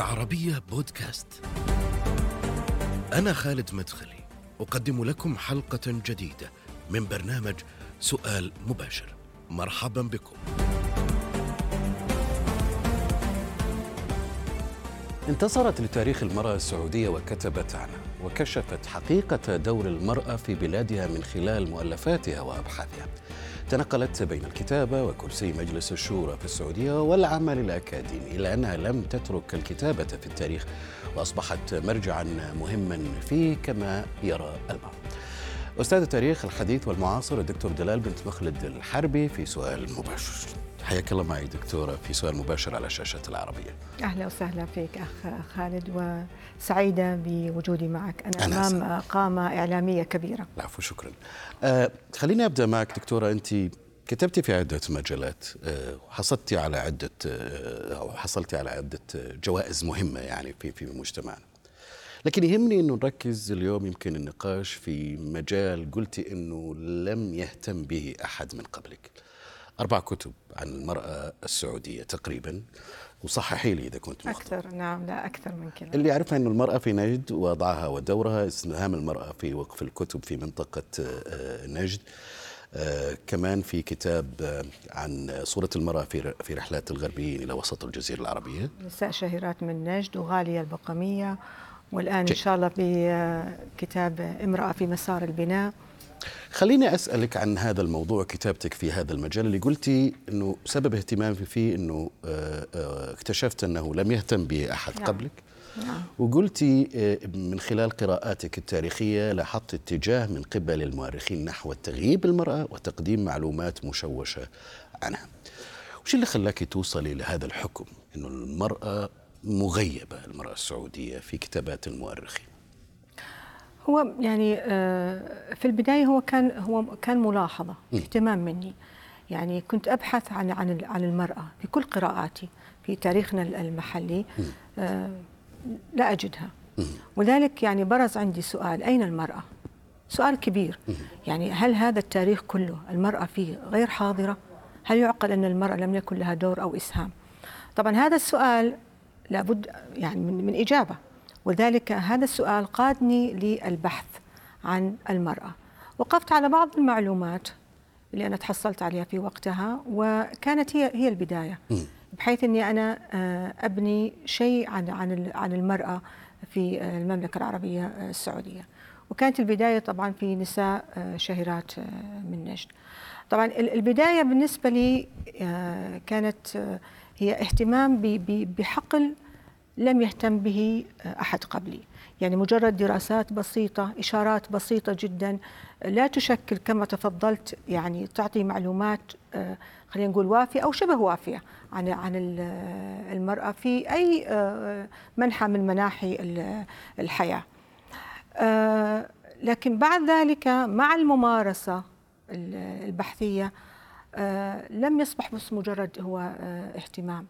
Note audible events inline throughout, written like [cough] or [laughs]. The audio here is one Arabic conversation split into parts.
العربية بودكاست. أنا خالد مدخلي، أقدم لكم حلقة جديدة من برنامج سؤال مباشر. مرحبا بكم. انتصرت لتاريخ المرأة السعودية وكتبت عنه وكشفت حقيقة دور المرأة في بلادها من خلال مؤلفاتها وأبحاثها. تنقلت بين الكتابة وكرسي مجلس الشورى في السعودية والعمل الأكاديمي إلا أنها لم تترك الكتابة في التاريخ وأصبحت مرجعا مهما فيه كما يرى المرء. أستاذ التاريخ الحديث والمعاصر الدكتور دلال بنت مخلد الحربي في سؤال مباشر. حياك الله معي دكتورة في سؤال مباشر على شاشة العربية. أهلا وسهلا فيك أخ خالد وسعيدة بوجودي معك. أنا أهلا أمام. قامة إعلامية كبيرة. العفو شكرا. آه خليني أبدأ معك دكتورة. أنت كتبتي في عدة مجالات آه، وحصلتي على عدة آه، أو حصلتي على عدة جوائز مهمة يعني في في مجتمعنا. لكن يهمني إنه نركز اليوم يمكن النقاش في مجال قلتي إنه لم يهتم به أحد من قبلك. أربع كتب عن المرأة السعودية تقريبا وصححي لي إذا كنت مخطئ. أكثر نعم لا أكثر من كذا اللي يعرفها إنه المرأة في نجد وضعها ودورها إسهام المرأة في وقف الكتب في منطقة آه، نجد. آه، كمان في كتاب آه، عن صورة المرأة في في رحلات الغربيين إلى وسط الجزيرة العربية نساء شهيرات من نجد وغالية البقمية والآن جيد. إن شاء الله بكتاب امرأة في مسار البناء خليني أسألك عن هذا الموضوع كتابتك في هذا المجال اللي قلتي أنه سبب اهتمامي فيه أنه آه، آه، اكتشفت أنه لم يهتم به أحد نعم. قبلك. نعم. وقلتي آه، من خلال قراءاتك التاريخية لاحظت اتجاه من قبل المؤرخين نحو تغييب المرأة وتقديم معلومات مشوشة عنها. وش اللي خلاك توصلي لهذا الحكم؟ أنه المرأة مغيبة المرأة السعودية في كتابات المؤرخين. هو يعني آه، في البداية هو كان هو كان ملاحظة اهتمام مني. يعني كنت أبحث عن عن عن المرأة في كل قراءاتي في تاريخنا المحلي آه، لا أجدها. ولذلك يعني برز عندي سؤال أين المرأة؟ سؤال كبير. يعني هل هذا التاريخ كله المرأة فيه غير حاضرة؟ هل يعقل أن المرأة لم يكن لها دور أو إسهام؟ طبعا هذا السؤال لابد يعني من, من إجابة. ولذلك هذا السؤال قادني للبحث عن المرأة. وقفت على بعض المعلومات اللي أنا تحصلت عليها في وقتها وكانت هي هي البداية. بحيث أني أنا آه، أبني شيء عن عن عن المرأة في آه، المملكة العربية آه، السعودية. وكانت البداية طبعا في نساء شهيرات من نجد. طبعا ال- البداية بالنسبة لي كانت هي اهتمام بحقل لم يهتم به أحد قبلي. يعني مجرد دراسات بسيطة إشارات بسيطة جدا لا تشكل كما تفضلت يعني تعطي معلومات آه، خلينا نقول وافية أو شبه وافية عن عن ال- المرأة في أي آه، منحى من مناحي ال- الحياة. آه، لكن بعد ذلك مع الممارسة ال- البحثية آه، لم يصبح بس مجرد هو آه، اهتمام.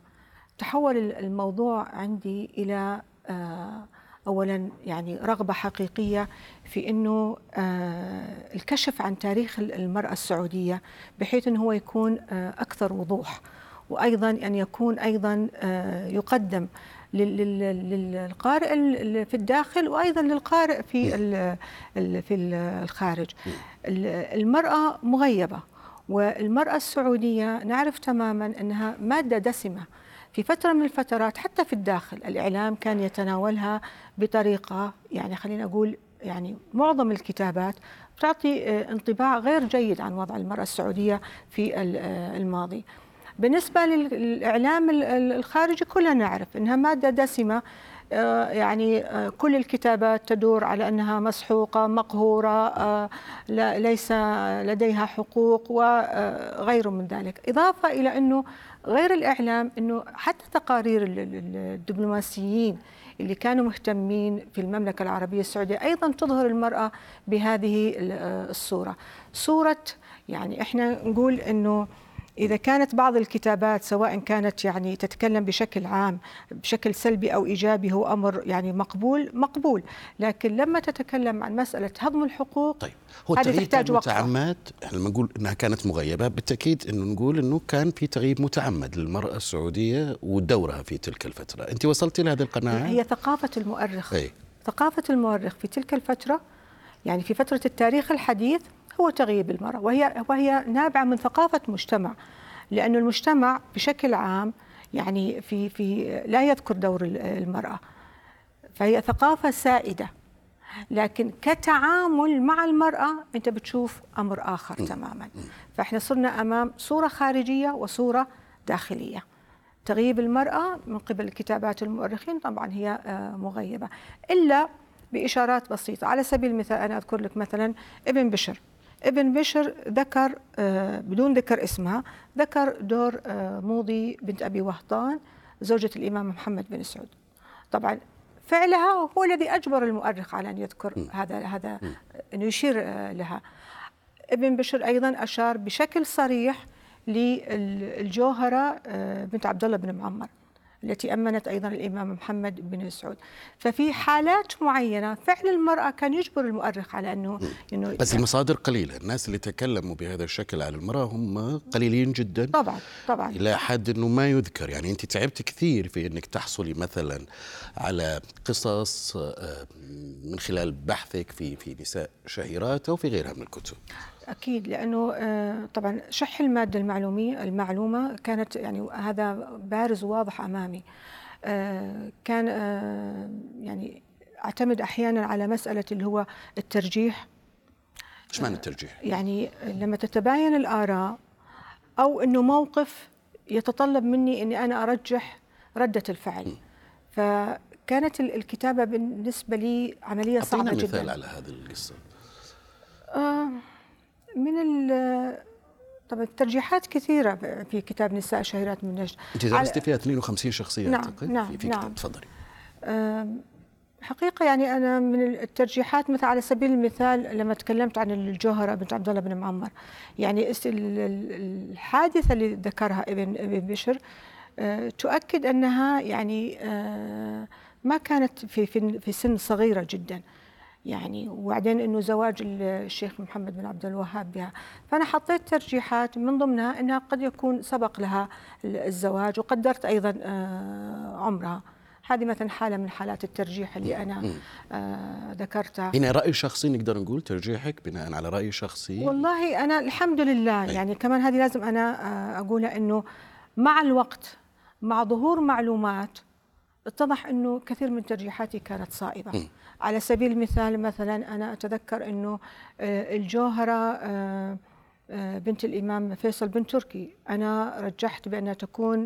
تحول الموضوع عندي إلى آه، اولا يعني رغبة حقيقية في إنه آه، الكشف عن تاريخ المرأة السعودية بحيث إنه هو يكون آه، أكثر وضوح وأيضا أن يكون أيضا يقدم لل- لل- للقارئ في الداخل وأيضا للقارئ في في الخارج. ال- المرأة مغيبة والمرأة السعودية نعرف تماما إنها مادة دسمة في فترة من الفترات حتى في الداخل الإعلام كان يتناولها بطريقة يعني خلينا أقول يعني معظم الكتابات تعطي آه، انطباع غير جيد عن وضع المرأة السعودية في آه، الماضي. بالنسبة لل- للإعلام ال- ال- الخارجي كلنا نعرف أنها مادة دسمة آه، يعني كل الكتابات تدور على مقهورة آه، لا- ليس لديها حقوق وغير من ذلك. إضافة إلى أنه غير الإعلام أنه حتى تقارير ال- ال- الدبلوماسيين اللي كانوا مهتمين في المملكة العربية السعودية أيضا تظهر المرأة بهذه ال- الصورة. صورة يعني إحنا نقول أنه إذا كانت بعض الكتابات سواء كانت يعني تتكلم بشكل عام بشكل سلبي أو إيجابي هو أمر يعني مقبول مقبول. لكن لما تتكلم عن مسألة هضم الحقوق طيب هو هذه تحتاج وقفة. متعمد؟ إحنا لما نقول إنها كانت مغيبة بالتأكيد إنه نقول إنه كان في تغييب متعمد للمرأة السعودية ودورها في تلك الفترة. أنت وصلتي لهذه القناعة؟ هي ثقافة المؤرخ. أي. ثقافة المؤرخ في تلك الفترة يعني في فترة التاريخ الحديث هو تغييب المرأة وهي وهي نابعة من ثقافة مجتمع لأن المجتمع بشكل عام يعني في في لا يذكر دور ال- المرأة فهي ثقافة سائدة. لكن كتعامل مع المرأة أنت بتشوف أمر آخر تماما. فإحنا صرنا أمام صورة خارجية وصورة داخلية. تغييب المرأة من قبل كتابات المؤرخين طبعا هي آه، مغيبة إلا بإشارات بسيطة. على سبيل المثال أنا أذكر لك مثلا ابن بشر. ابن بشر ذكر آه، بدون ذكر اسمها ذكر دور آه، موضي بنت أبي وهطان زوجة الإمام محمد بن سعود. طبعا فعلها هو الذي أجبر المؤرخ على أن يذكر هذا هذا أنه يشير آه، لها. ابن بشر أيضا أشار بشكل صريح للجوهرة آه، بنت عبد الله بن معمر. التي أمنت أيضا الإمام محمد بن سعود ففي حالات معينة فعل المرأة كان يجبر المؤرخ على أنه إنه بس المصادر قليلة. الناس اللي تكلموا بهذا الشكل على المرأة هم قليلين جدا. طبعا طبعا. إلى حد إنه ما يذكر. يعني أنت تعبت كثير في إنك تحصلي مثلا على قصص آه، من خلال بحثك في في نساء شهيرات أو في غيرها من الكتب. أكيد لأنه آه، طبعا شح المادة المعلوميه المعلومة كانت يعني هذا بارز وواضح أمامي. آه، كان آه، يعني أعتمد أحيانا على مسألة اللي هو الترجيح. إيش معنى الترجيح؟ يعني لما تتباين الآراء أو أنه موقف يتطلب مني أني أنا أرجح ردة الفعل. فكانت ال- الكتابة بالنسبة لي عملية صعبة اعطينا مثال جدا على هذه القصة. آه من ال طبعا الترجيحات كثيرة في كتاب نساء شهيرات من نجد. انت درستي فيها 52 شخصية نعم، أعتقد. نعم، في, في نعم. كتاب تفضلي حقيقة يعني أنا من الترجيحات مثل على سبيل المثال لما تكلمت عن الجوهرة بنت عبد الله بن معمر يعني الحادثة اللي ذكرها ابن ابن بشر آه، تؤكد أنها يعني آه، ما كانت في في في سن صغيرة جدا. يعني وبعدين إنه زواج الشيخ محمد بن عبد الوهاب بها. فأنا حطيت ترجيحات من ضمنها إنها قد يكون سبق لها الزواج وقدرت أيضا آه، عمرها. هذه مثلا حالة من حالات الترجيح اللي أنا آه، ذكرتها. هنا رأي شخصي نقدر نقول ترجيحك بناء على رأي شخصي؟ والله أنا الحمد لله. يعني كمان هذه لازم أنا آه، أقولها إنه مع الوقت مع ظهور معلومات اتضح إنه كثير من ترجيحاتي كانت صائبة. على سبيل المثال مثلا أنا أتذكر إنه آه، الجوهرة آه، آه، بنت الإمام فيصل بن تركي أنا رجحت بأنها تكون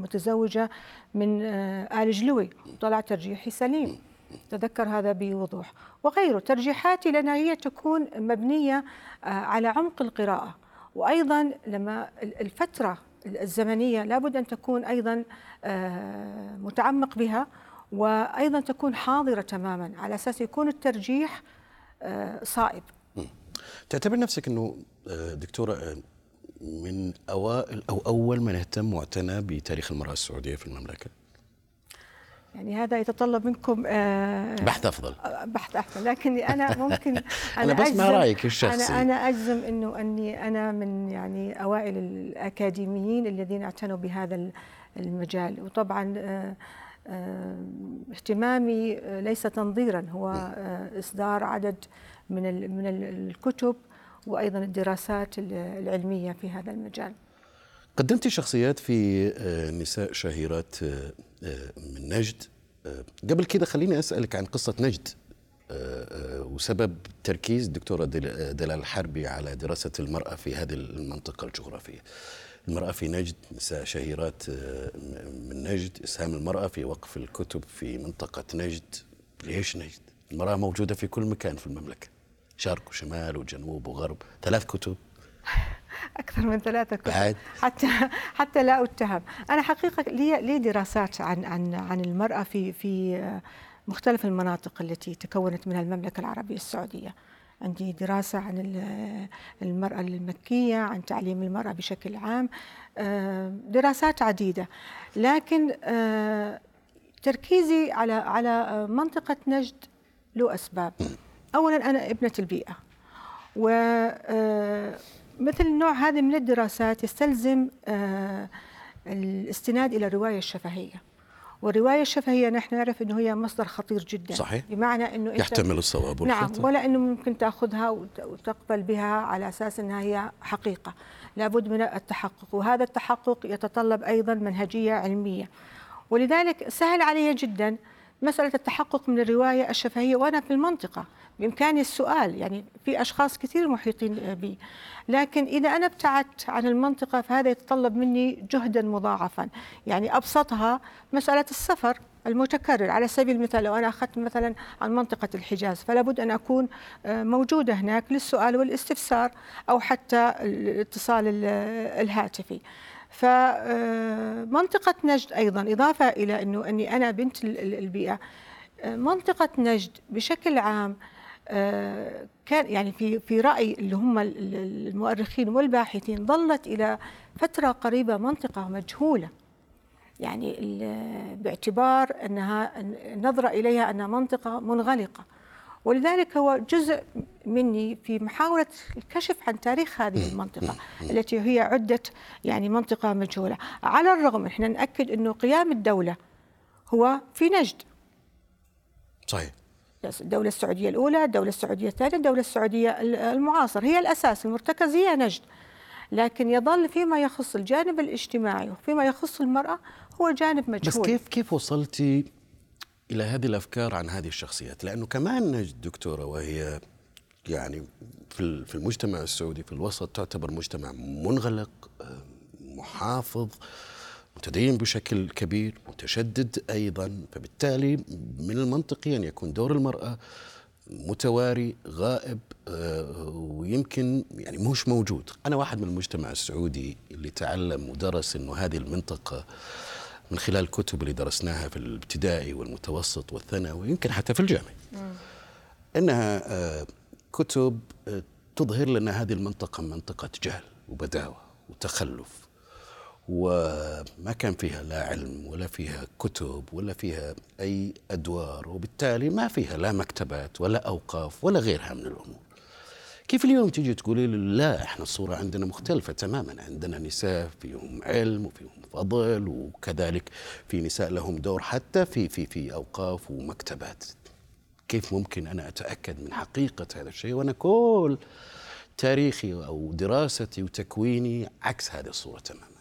متزوجة من آل جلوي. طلع ترجيحي سليم. تذكر هذا بوضوح. وغيره ترجيحاتي لأنها هي تكون مبنية آه، على عمق القراءة. وأيضا لما ال- الفترة الزمنية لابد أن تكون أيضا آه، متعمق بها وأيضا تكون حاضرة تماما على أساس يكون الترجيح آه، صائب. تعتبر نفسك إنه آه، دكتورة آه، من أوائل أو أول من اهتم واعتنى بتاريخ المرأة السعودية في المملكة؟ يعني هذا يتطلب منكم بحث أفضل. بحث أحسن لكني أنا ممكن [laughs] أنا بسمع رأيك الشخصي. أنا أنا أجزم إنه أني أنا من يعني أوائل الأكاديميين الذين اعتنوا بهذا ال- المجال. وطبعا آه، آه، اهتمامي آه، ليس تنظيرا هو إصدار عدد من من ال- الكتب وأيضا الدراسات ال- العلمية في هذا المجال. قدمتي شخصيات في نساء شهيرات من نجد. قبل كده خليني أسألك عن قصة نجد. وسبب تركيز الدكتورة دل- دلال الحربي على دراسة المرأة في هذه المنطقة الجغرافية. المرأة في نجد نساء شهيرات آه، من نجد إسهام المرأة في وقف الكتب في منطقة نجد ليش نجد؟ المرأة موجودة في كل مكان في المملكة شرق وشمال وجنوب وغرب ثلاث كتب [laughs] أكثر من ثلاثة كتب بعد؟ حتى [laughs] حتى لا أتهم أنا حقيقة لي لي دراسات عن عن عن المرأة في في مختلف المناطق التي تكونت منها المملكة العربية السعودية. عندي دراسة عن المرأة المكية عن تعليم المرأة بشكل عام آه، دراسات عديدة. لكن آه، تركيزي على على منطقة نجد له أسباب. أولا أنا ابنة البيئة. ومثل النوع هذا من الدراسات يستلزم الاستناد إلى الرواية الشفهية. والرواية الشفهيه نحن نعرف إنه هي مصدر خطير جدا. صحيح. بمعنى إنه يحتمل الصواب نعم ولا إنه ممكن تأخذها وتقبل بها على أساس إنها هي حقيقة. لابد من التحقق وهذا التحقق يتطلب أيضا منهجية علمية. ولذلك سهل علي جدا مسألة التحقق من الرواية الشفهية وأنا في المنطقة. بإمكاني السؤال يعني في أشخاص كثير محيطين بي. لكن إذا أنا ابتعدت عن المنطقة فهذا يتطلب مني جهدا مضاعفا. يعني أبسطها مسألة السفر المتكرر. على سبيل المثال لو أنا أخذت مثلا عن منطقة الحجاز فلا بد أن أكون آه، موجودة هناك للسؤال والاستفسار أو حتى الاتصال الهاتفي. فمنطقة آه، نجد أيضا إضافة إلى أنه أني أنا بنت البيئة. آه، منطقة نجد بشكل عام كان يعني في في رأي اللي هم المؤرخين والباحثين ظلت إلى فترة قريبة منطقة مجهولة. يعني باعتبار أنها النظره إليها انها منطقة منغلقة. ولذلك هو جزء مني في محاولة الكشف عن تاريخ هذه المنطقة التي هي عدة يعني منطقة مجهولة. على الرغم إحنا نأكد أنه قيام الدولة هو في نجد. صحيح. الدولة السعودية الأولى الدولة السعودية الثانية الدولة السعودية المعاصر. هي الأساس المرتكز هي نجد. لكن يظل فيما يخص الجانب الاجتماعي وفيما يخص المرأة هو جانب مجهول. بس كيف كيف وصلتي إلى هذه الأفكار عن هذه الشخصيات؟ لأنه كمان نجد دكتورة وهي يعني في في المجتمع السعودي في الوسط تعتبر مجتمع منغلق آه، محافظ. متدين بشكل كبير متشدد أيضا فبالتالي من المنطقي أن يكون دور المرأة متواري غائب آه، ويمكن يعني مش موجود. أنا واحد من المجتمع السعودي اللي تعلم ودرس إنه هذه المنطقة من خلال الكتب اللي درسناها في الابتدائي والمتوسط والثانوي يمكن حتى في الجامعة. إنها آه، كتب آه، تظهر لنا هذه المنطقة منطقة جهل وبداوة وتخلف. وما كان فيها لا علم ولا فيها كتب ولا فيها أي أدوار وبالتالي ما فيها لا مكتبات ولا أوقاف ولا غيرها من الأمور. كيف اليوم تيجي تقولي لي لا إحنا الصورة عندنا مختلفة تماما عندنا نساء فيهم علم وفيهم فضل وكذلك في نساء لهم دور حتى في في في أوقاف ومكتبات. كيف ممكن أنا أتأكد من حقيقة هذا الشيء وأنا كل تاريخي أو دراستي وتكويني عكس هذه الصورة تماما؟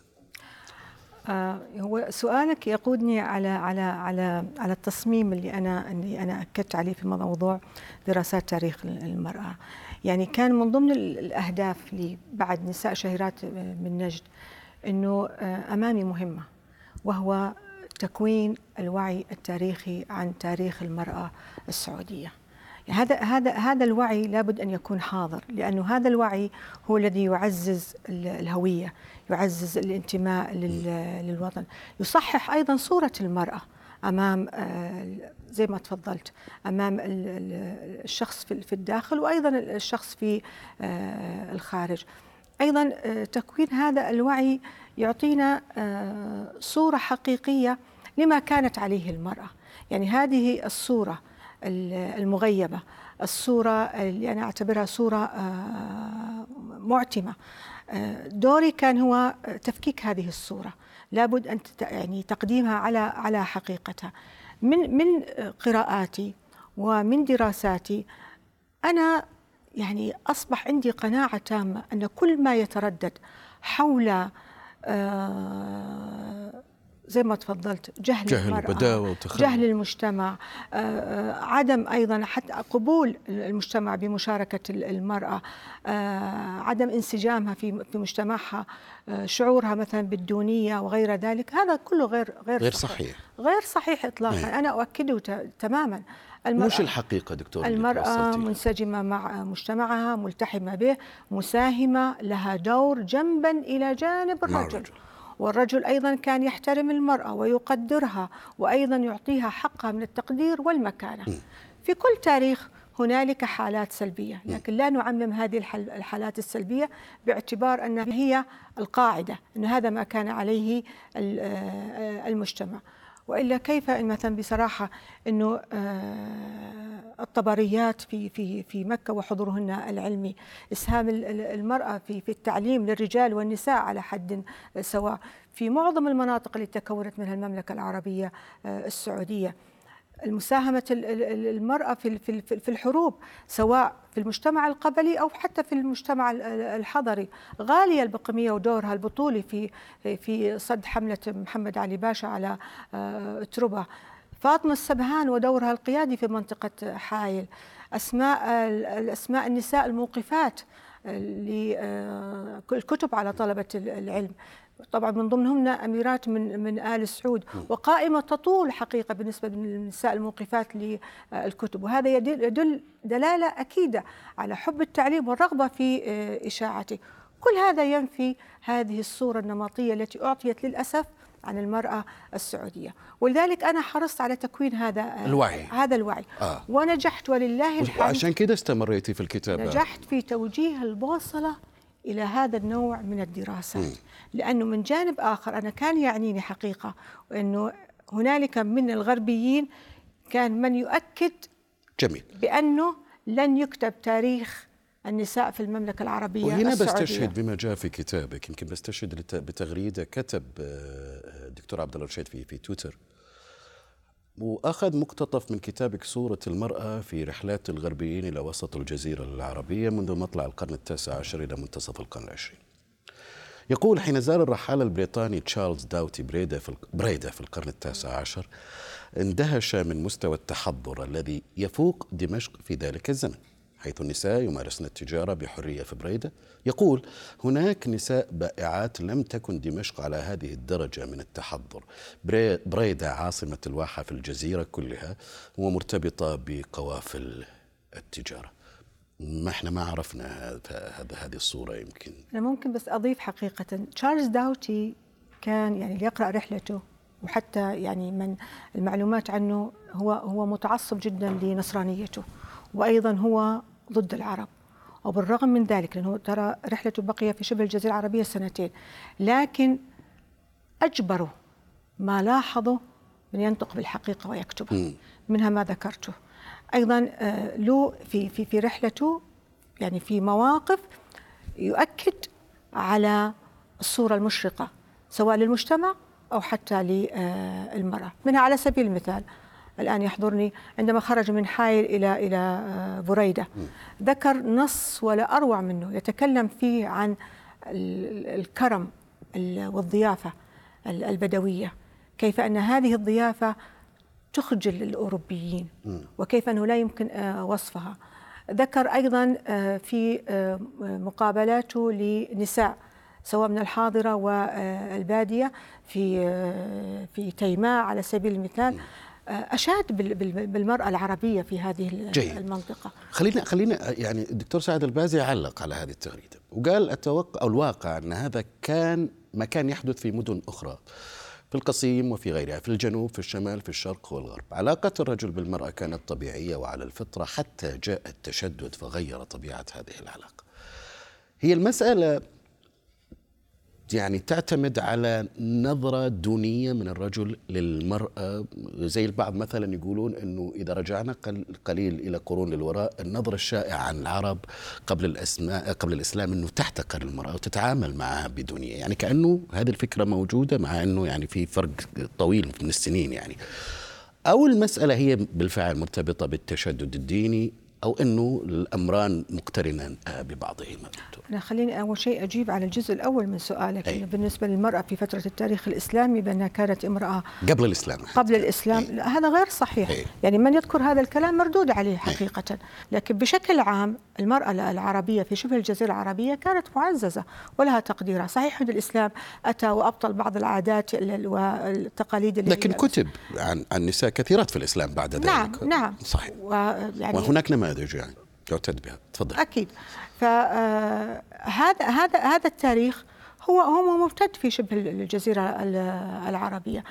هو سؤالك يقودني على على على على التصميم اللي أنا اللي أنا أكدت عليه في موضوع دراسات تاريخ المرأة. يعني كان من ضمن الأهداف لي بعد نساء شهيرات من نجد إنه آه، أمامي مهمة وهو تكوين الوعي التاريخي عن تاريخ المرأة السعودية. هذا هذا هذا الوعي لابد أن يكون حاضر لأنه هذا الوعي هو الذي يعزز الهوية يعزز الانتماء للوطن. يصحح أيضا صورة المرأة أمام آه، زي ما تفضلت أمام الشخص في الداخل وأيضا الشخص في آه، الخارج. أيضا آه، تكوين هذا الوعي يعطينا صورة حقيقية لما كانت عليه المرأة. يعني هذه الصورة المغيبة. الصورة اللي أنا أعتبرها صورة آه، معتمة. آه، دوري كان هو تفكيك هذه الصورة. لابد أن يعني تقديمها على على حقيقتها. من من قراءاتي ومن دراساتي أنا يعني أصبح عندي قناعة تامة أن كل ما يتردد حول آه زي ما تفضلت جهل, جهل المرأة بداوة وتخلف جهل المجتمع آه، آه، عدم أيضا حتى قبول المجتمع بمشاركة المرأة آه، عدم انسجامها في في مجتمعها شعورها مثلا بالدونية وغير ذلك هذا كله غير غير غير صحيح. غير صحيح إطلاقا نعم. أنا أؤكده تماما. المرأة مش الحقيقة دكتور المرأة منسجمة مع مجتمعها ملتحمة به مساهمة لها دور جنبا إلى جانب الرجل. والرجل أيضا كان يحترم المرأة ويقدرها وأيضا يعطيها حقها من التقدير والمكانة. في كل تاريخ هنالك حالات سلبية لكن لا نعمم هذه الحالات السلبية باعتبار أنها هي القاعدة أن هذا ما كان عليه آه، المجتمع. وإلا كيف إن مثلا بصراحة إنه آه، الطبريات في في في مكة وحضورهن العلمي إسهام المرأة في في التعليم للرجال والنساء على حد سواء في معظم المناطق اللي تكونت منها المملكة العربية السعودية. المساهمة المرأة في الحروب سواء في المجتمع القبلي أو حتى في المجتمع الحضري. غالية البقمية ودورها البطولي في في صد حملة محمد علي باشا على آه، تربة. فاطمة السبهان ودورها القيادي في منطقة حايل. أسماء الأسماء النساء الموقفات للكتب على طلبة العلم. طبعا من ضمنهم أميرات من من آل سعود وقائمة تطول حقيقة بالنسبة للنساء الموقفات للكتب. وهذا يدل دلالة أكيدة على حب التعليم والرغبة في آه، إشاعته. كل هذا ينفي هذه الصورة النمطية التي أعطيت للأسف عن المرأة السعودية. ولذلك أنا حرصت على تكوين هذا آه، الوعي. هذا الوعي. آه. ونجحت ولله الحمد. وعشان كده استمريتي في الكتابة. نجحت في توجيه البوصلة إلى هذا النوع من الدراسات لأنه من جانب آخر أنا كان يعنيني حقيقة أنه هنالك من الغربيين كان من يؤكد جميل. بأنه لن يكتب تاريخ النساء في المملكة العربية وهنا السعودية. بستشهد بما جاء في كتابك يمكن بستشهد بتغريدة كتب الدكتور آه، عبد الله رشيد في في تويتر. وأخذ مقتطف من كتابك صورة المرأة في رحلات الغربيين إلى وسط الجزيرة العربية منذ مطلع القرن التاسع عشر إلى منتصف القرن العشرين. يقول حين زار الرحالة البريطاني تشارلز داوتي بريدا في بريدا في القرن التاسع عشر اندهش من مستوى التحضر الذي يفوق دمشق في ذلك الزمن. حيث النساء يمارسن التجارة بحرية في بريدة يقول هناك نساء بائعات لم تكن دمشق على هذه الدرجة من التحضر. بريدة عاصمة الواحة في الجزيرة كلها ومرتبطة بقوافل التجارة. ما إحنا ما عرفنا هذا هذه الصورة يمكن. أنا ممكن بس أضيف حقيقة. تشارلز داوتي كان يعني اللي يقرأ رحلته وحتى يعني من المعلومات عنه هو هو متعصب جدا لنصرانيته وأيضا هو ضد العرب. وبالرغم من ذلك لأنه ترى رحلته بقي في شبه الجزيرة العربية سنتين لكن اجبروا ما لاحظوا من ينطق بالحقيقة ويكتبها منها ما ذكرته. أيضا آه، له في في في رحلته يعني في مواقف يؤكد على الصورة المشرقة سواء للمجتمع أو حتى للمرأة. منها على سبيل المثال الآن يحضرني عندما خرج من حائل إلى إلى آه، بريدة. ذكر نص ولا أروع منه يتكلم فيه عن الكرم والضيافة البدوية. كيف أن هذه الضيافة تخجل الأوروبيين وكيف أنه لا يمكن آه، وصفها. ذكر أيضا آه، في مقابلاته لنساء. سواء من الحاضرة والبادية في في تيماء على سبيل المثال. أشاد بالمرأة العربية في هذه جيد. المنطقة. خلينا خلينا يعني الدكتور سعد البازي علق على هذه التغريدة وقال أتوقع أو الواقع أن هذا كان ما كان يحدث في مدن أخرى في القصيم وفي غيرها في الجنوب في الشمال في الشرق والغرب. علاقة الرجل بالمرأة كانت طبيعية وعلى الفطرة حتى جاء التشدد فغير طبيعة هذه العلاقة. هي المسألة يعني تعتمد على نظرة دونية من الرجل للمرأة. زي البعض مثلا يقولون أنه إذا رجعنا قليل إلى قرون للوراء النظرة الشائعة عن العرب قبل الأسماء قبل الإسلام أنه تحتقر المرأة وتتعامل معها بدونية. يعني كأنه هذه الفكرة موجودة مع أنه يعني في فرق طويل من السنين يعني. أو المسألة هي بالفعل مرتبطة بالتشدد الديني أو إنه الأمران مقترنان ببعضهما. دكتور. أنا خليني أول شيء أجيب على الجزء الأول من سؤالك أي. بالنسبة للمرأة في فترة التاريخ الإسلامي بأنها كانت امرأة قبل الإسلام. قبل الإسلام. أي. هذا غير صحيح. أي. يعني من يذكر هذا الكلام مردود عليه حقيقة. أي. لكن بشكل عام المرأة العربية في شبه الجزيرة العربية كانت معززة ولها تقديرها صحيح ان الإسلام أتى وأبطل بعض العادات والتقاليد اللي لكن كتب عن عن نساء كثيرات في الإسلام بعد ذلك. نعم. نعم صحيح ويعني وهناك نماذج نماذج يعني. يعتد بها تفضل. أكيد. فهذا آه، هذا هذا التاريخ هو هو ممتد في شبه الجزيرة العربية.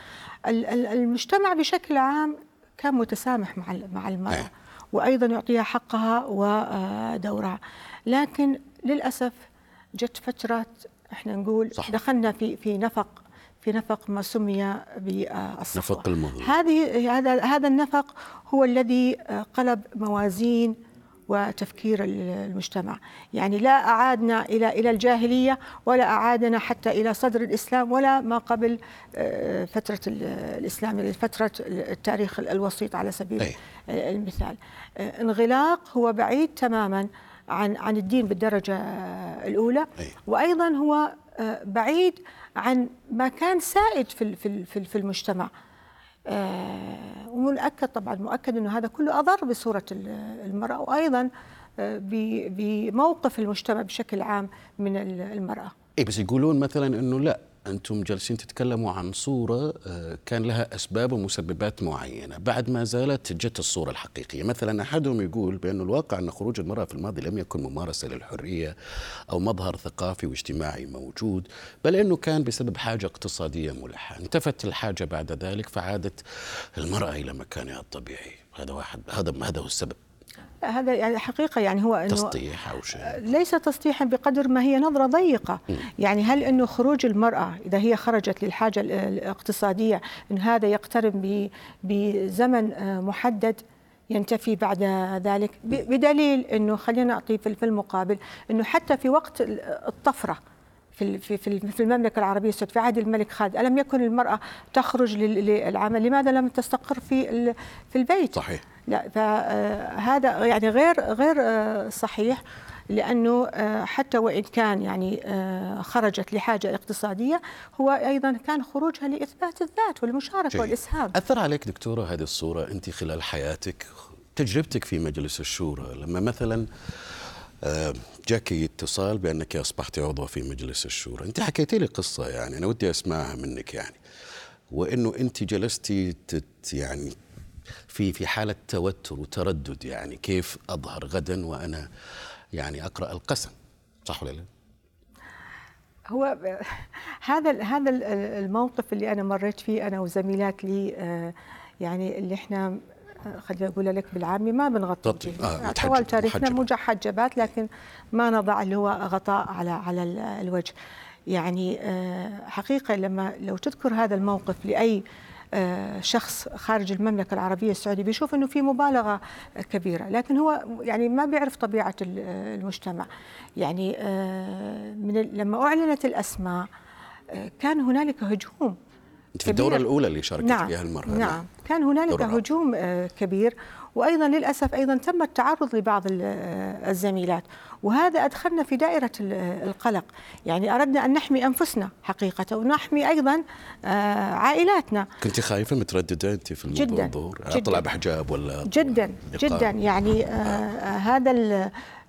المجتمع بشكل عام كان متسامح مع مع المرأة أي. وأيضا يعطيها حقها ودورها لكن للأسف جت فترة إحنا نقول صح. دخلنا في في نفق في نفق ما سمي بالصفوة نفق المهر. هذه هذا هذا النفق هو الذي قلب موازين وتفكير المجتمع يعني لا أعادنا إلى إلى الجاهلية ولا أعادنا حتى إلى صدر الإسلام ولا ما قبل آه، فترة الإسلام يعني فترة التاريخ الوسيط على سبيل أي. المثال آه، انغلاق هو بعيد تماما عن عن الدين بالدرجة الأولى أي. وأيضا هو بعيد عن ما كان سائد في في في المجتمع. آه، ومؤكد طبعا مؤكد إنه هذا كله اضر بصورة ال- المرأة وأيضا آه، بموقف المجتمع بشكل عام من ال- المرأة. اي بس يقولون مثلا إنه لا أنتم جالسين تتكلموا عن صورة آه، كان لها أسباب ومسببات معينة، بعد ما زالت جت الصورة الحقيقية، مثلا أحدهم يقول بانه الواقع أن خروج المرأة في الماضي لم يكن ممارسة للحرية أو مظهر ثقافي واجتماعي موجود، بل أنه كان بسبب حاجة اقتصادية ملحة، انتفت الحاجة بعد ذلك فعادت المرأة إلى مكانها الطبيعي، هذا واحد هذا هذا هو السبب، هذا يعني حقيقة يعني هو إنه تسطيح أو شيء. ليس تسطيحا بقدر ما هي نظرة ضيقة. يعني هل أنه خروج المرأة إذا هي خرجت للحاجة ال- الاقتصادية أن هذا يقترن ب- بزمن آه، محدد ينتفي بعد ذلك؟ بدليل أنه خلينا نعطي في المقابل أنه حتى في وقت ال- الطفرة في في المملكة العربية السعودية في عهد الملك خالد ألم يكن المرأة تخرج لل- للعمل لماذا لم تستقر في في البيت صحيح. لا فهذا يعني غير غير آه، صحيح لأنه آه، حتى وإن كان يعني آه، خرجت لحاجة اقتصادية هو أيضا كان خروجها لإثبات الذات والمشاركة جيد. والإسهام أثر عليك دكتورة هذه الصورة أنت خلال حياتك تجربتك في مجلس الشورى لما مثلا آه، جاك اتصال بأنك أصبحت عضوة في مجلس الشورى. أنت حكيتي لي قصة يعني أنا ودي أسمعها منك يعني. وأنه أنت جلستي يعني في في حالة توتر وتردد يعني كيف أظهر غدا وأنا يعني أقرأ القسم؟ صح ولا لا؟ هو [laughs] هذا هذا ال- الموقف اللي أنا مريت فيه أنا وزميلات لي آه، يعني اللي إحنا خليني أقول لك بالعامي ما بنغطي. وجهنا. آه، طوال تاريخنا محجبة. محجبات لكن ما نضع اللي هو غطاء على على ال- الوجه يعني آه، حقيقة لما لو تذكر هذا الموقف لأي آه، شخص خارج المملكة العربية السعودية بيشوف أنه في مبالغة كبيرة لكن هو يعني ما بيعرف طبيعة ال- المجتمع يعني آه، من لما أعلنت الأسماء آه، كان هنالك هجوم أنت في الدورة كبير. الأولى اللي شاركت نعم. فيها المرأة نعم. كان هنالك. هجوم آه، كبير. وأيضا للأسف أيضا تم التعرض لبعض آه، الزميلات. وهذا أدخلنا في دائرة آه، القلق. يعني أردنا أن نحمي أنفسنا حقيقة ونحمي أيضا عائلاتنا. كنت خايفة مترددة أنت في الموضوع جداً،. أطلع بحجاب ولا جدا؟ جدا. يعني آه هذا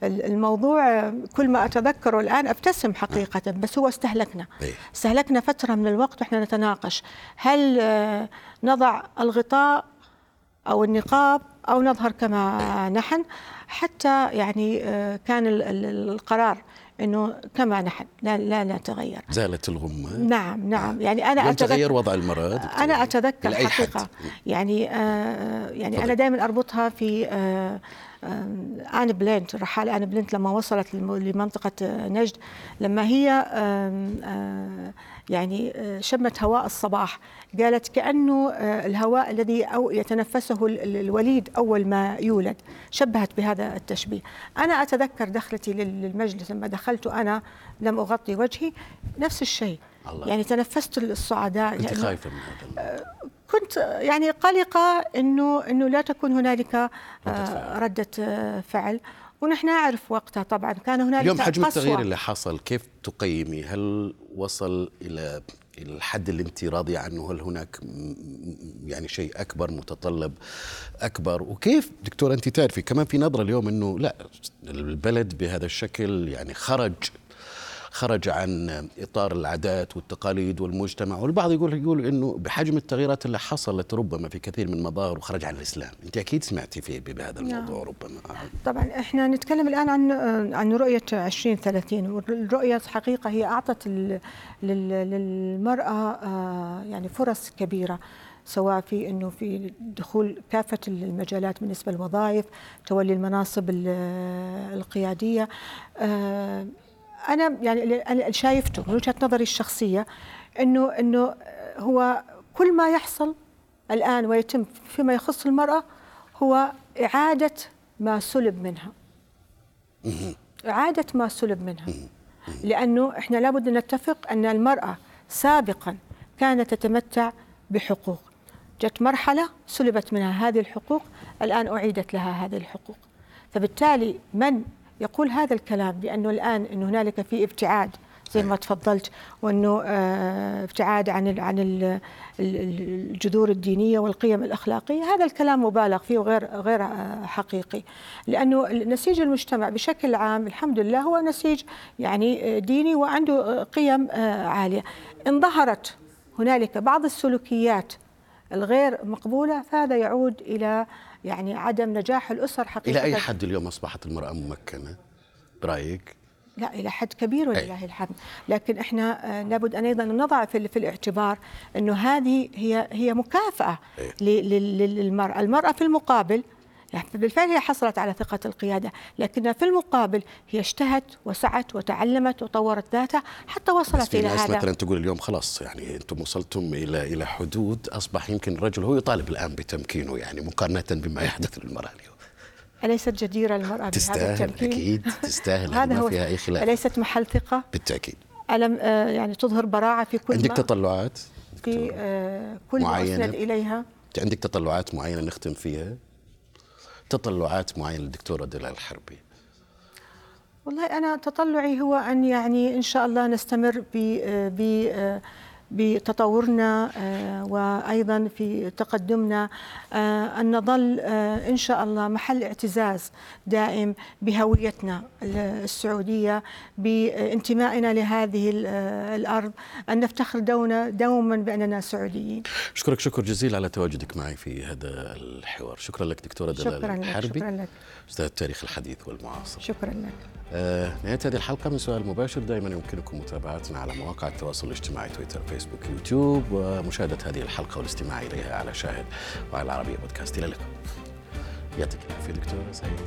الموضوع كل ما أتذكره الآن أبتسم حقيقة بس هو استهلكنا إيه. استهلكنا فترة من الوقت وإحنا نتناقش هل آه، نضع الغطاء أو النقاب أو نظهر كما نحن حتى يعني آه، كان ال- ال- القرار إنه كما نحن لا لا نتغير زالت الغمة نعم نعم يعني أنا لم أتذكر تغير وضع دكتورة؟ أنا أتذكر. حقيقة يعني آه يعني. أنا دائما أربطها في آه ان بلينت الرحاله ان بلينت لما وصلت لم- لمنطقة آه، نجد لما هي آه يعني آه، شمت هواء الصباح. قالت كأنه آه، الهواء الذي أو يتنفسه ال- ال- الوليد أول ما يولد. شبهت بهذا التشبيه. أنا أتذكر دخلتي لل- للمجلس لما دخلت أنا لم أغطي وجهي نفس الشيء. الله. يعني تنفست الصعداء أنت لأنه خايفة من هذا كنت يعني قلقة إنه إنه لا تكون هنالك ردة آه، فعل. ردة فعل ونحن نعرف وقتها طبعا كان هنالك اليوم حجم. التغيير اللي حصل كيف تقيمي هل وصل إلى الحد اللي أنت راضية عنه هل هناك يعني شيء أكبر متطلب أكبر وكيف دكتورة أنت تعرفي كمان في نظرة اليوم أنه لا البلد بهذا الشكل يعني خرج خرج عن إطار العادات والتقاليد والمجتمع والبعض يقول يقول إنه بحجم التغييرات اللي حصلت ربما في كثير من المظاهر وخرج عن الإسلام، أنت أكيد سمعتي فيه بهذا الموضوع ربما. طبعا إحنا نتكلم الآن عن عن رؤية 2030 والرؤية حقيقه هي أعطت للمرأة آه، يعني فرص كبيرة سواء في إنه في دخول كافة المجالات بالنسبة للوظائف تولي المناصب القيادية أنا يعني اللي شايفته من وجهة نظري الشخصية إنه إنه هو كل ما يحصل الآن ويتم فيما يخص المرأة هو إعادة ما سلب منها. إعادة ما سلب منها. لأنه إحنا لابد أن نتفق أن المرأة سابقا كانت تتمتع بحقوق. جت مرحلة سلبت منها هذه الحقوق الآن أعيدت لها هذه الحقوق. فبالتالي من يقول هذا الكلام بأنه الآن إنه هنالك في ابتعاد زي ما تفضلت وإنه آه، ابتعاد عن عن الجذور الدينية والقيم الأخلاقية. هذا الكلام مبالغ فيه وغير غير آه، حقيقي. لأنه نسيج المجتمع بشكل عام الحمد لله هو نسيج يعني آه، ديني وعنده قيم عالية. ان ظهرت هنالك بعض السلوكيات الغير مقبولة فهذا يعود إلى يعني عدم نجاح الأسر حقيقه إلى أي حد اليوم أصبحت المرأة ممكنة؟ برأيك؟ لا إلى حد كبير ولله الحمد. لكن إحنا آه، لابد أن أيضا نضع في, في الاعتبار إنه هذه هي هي مكافأة للمرأة. المرأة في المقابل بالفعل هي حصلت على ثقة القيادة لكنها في المقابل هي اجتهت وسعت وتعلمت وطورت ذاتها حتى وصلت إلى هذا مثلا تقول اليوم خلاص يعني أنتم وصلتم إلى إلى حدود أصبح يمكن الرجل هو يطالب الآن بتمكينه يعني مقارنة بما يحدث للمرأة اليوم أليست جديرة المرأة تستاهل بهذا التمكين؟ أكيد تستاهل [laughs] هذا هو فيها أي خلاف أليست محل ثقة؟ بالتأكيد ألم آه يعني تظهر براعة في كل عندك تطلعات؟ في آه كل معينة. ما أسند إليها عندك تطلعات معينة نختم فيها؟ تطلعات معينة للدكتورة دلال الحربي؟ والله أنا تطلعي هو أن يعني إن شاء الله نستمر ب بتطورنا آه، وأيضا في تقدمنا آه، أن نظل آه، إن شاء الله محل اعتزاز دائم بهويتنا السعودية بانتمائنا لهذه الأرض أن نفتخر دونا دوما بأننا سعوديين. اشكرك شكر جزيل على تواجدك معي في هذا الحوار، شكرا لك دكتورة دلال شكرا الحربي. شكرا لك. أستاذ التاريخ الحديث والمعاصر. شكرا لك. آه نهاية هذه الحلقة من سؤال مباشر دائما يمكنكم متابعتنا على مواقع التواصل الاجتماعي تويتر فيسبوك يوتيوب ومشاهدة هذه الحلقة والاستماع إليها على شاهد وعلى العربية بودكاست إلى اللقاء يعطيك العافية دكتور سعيد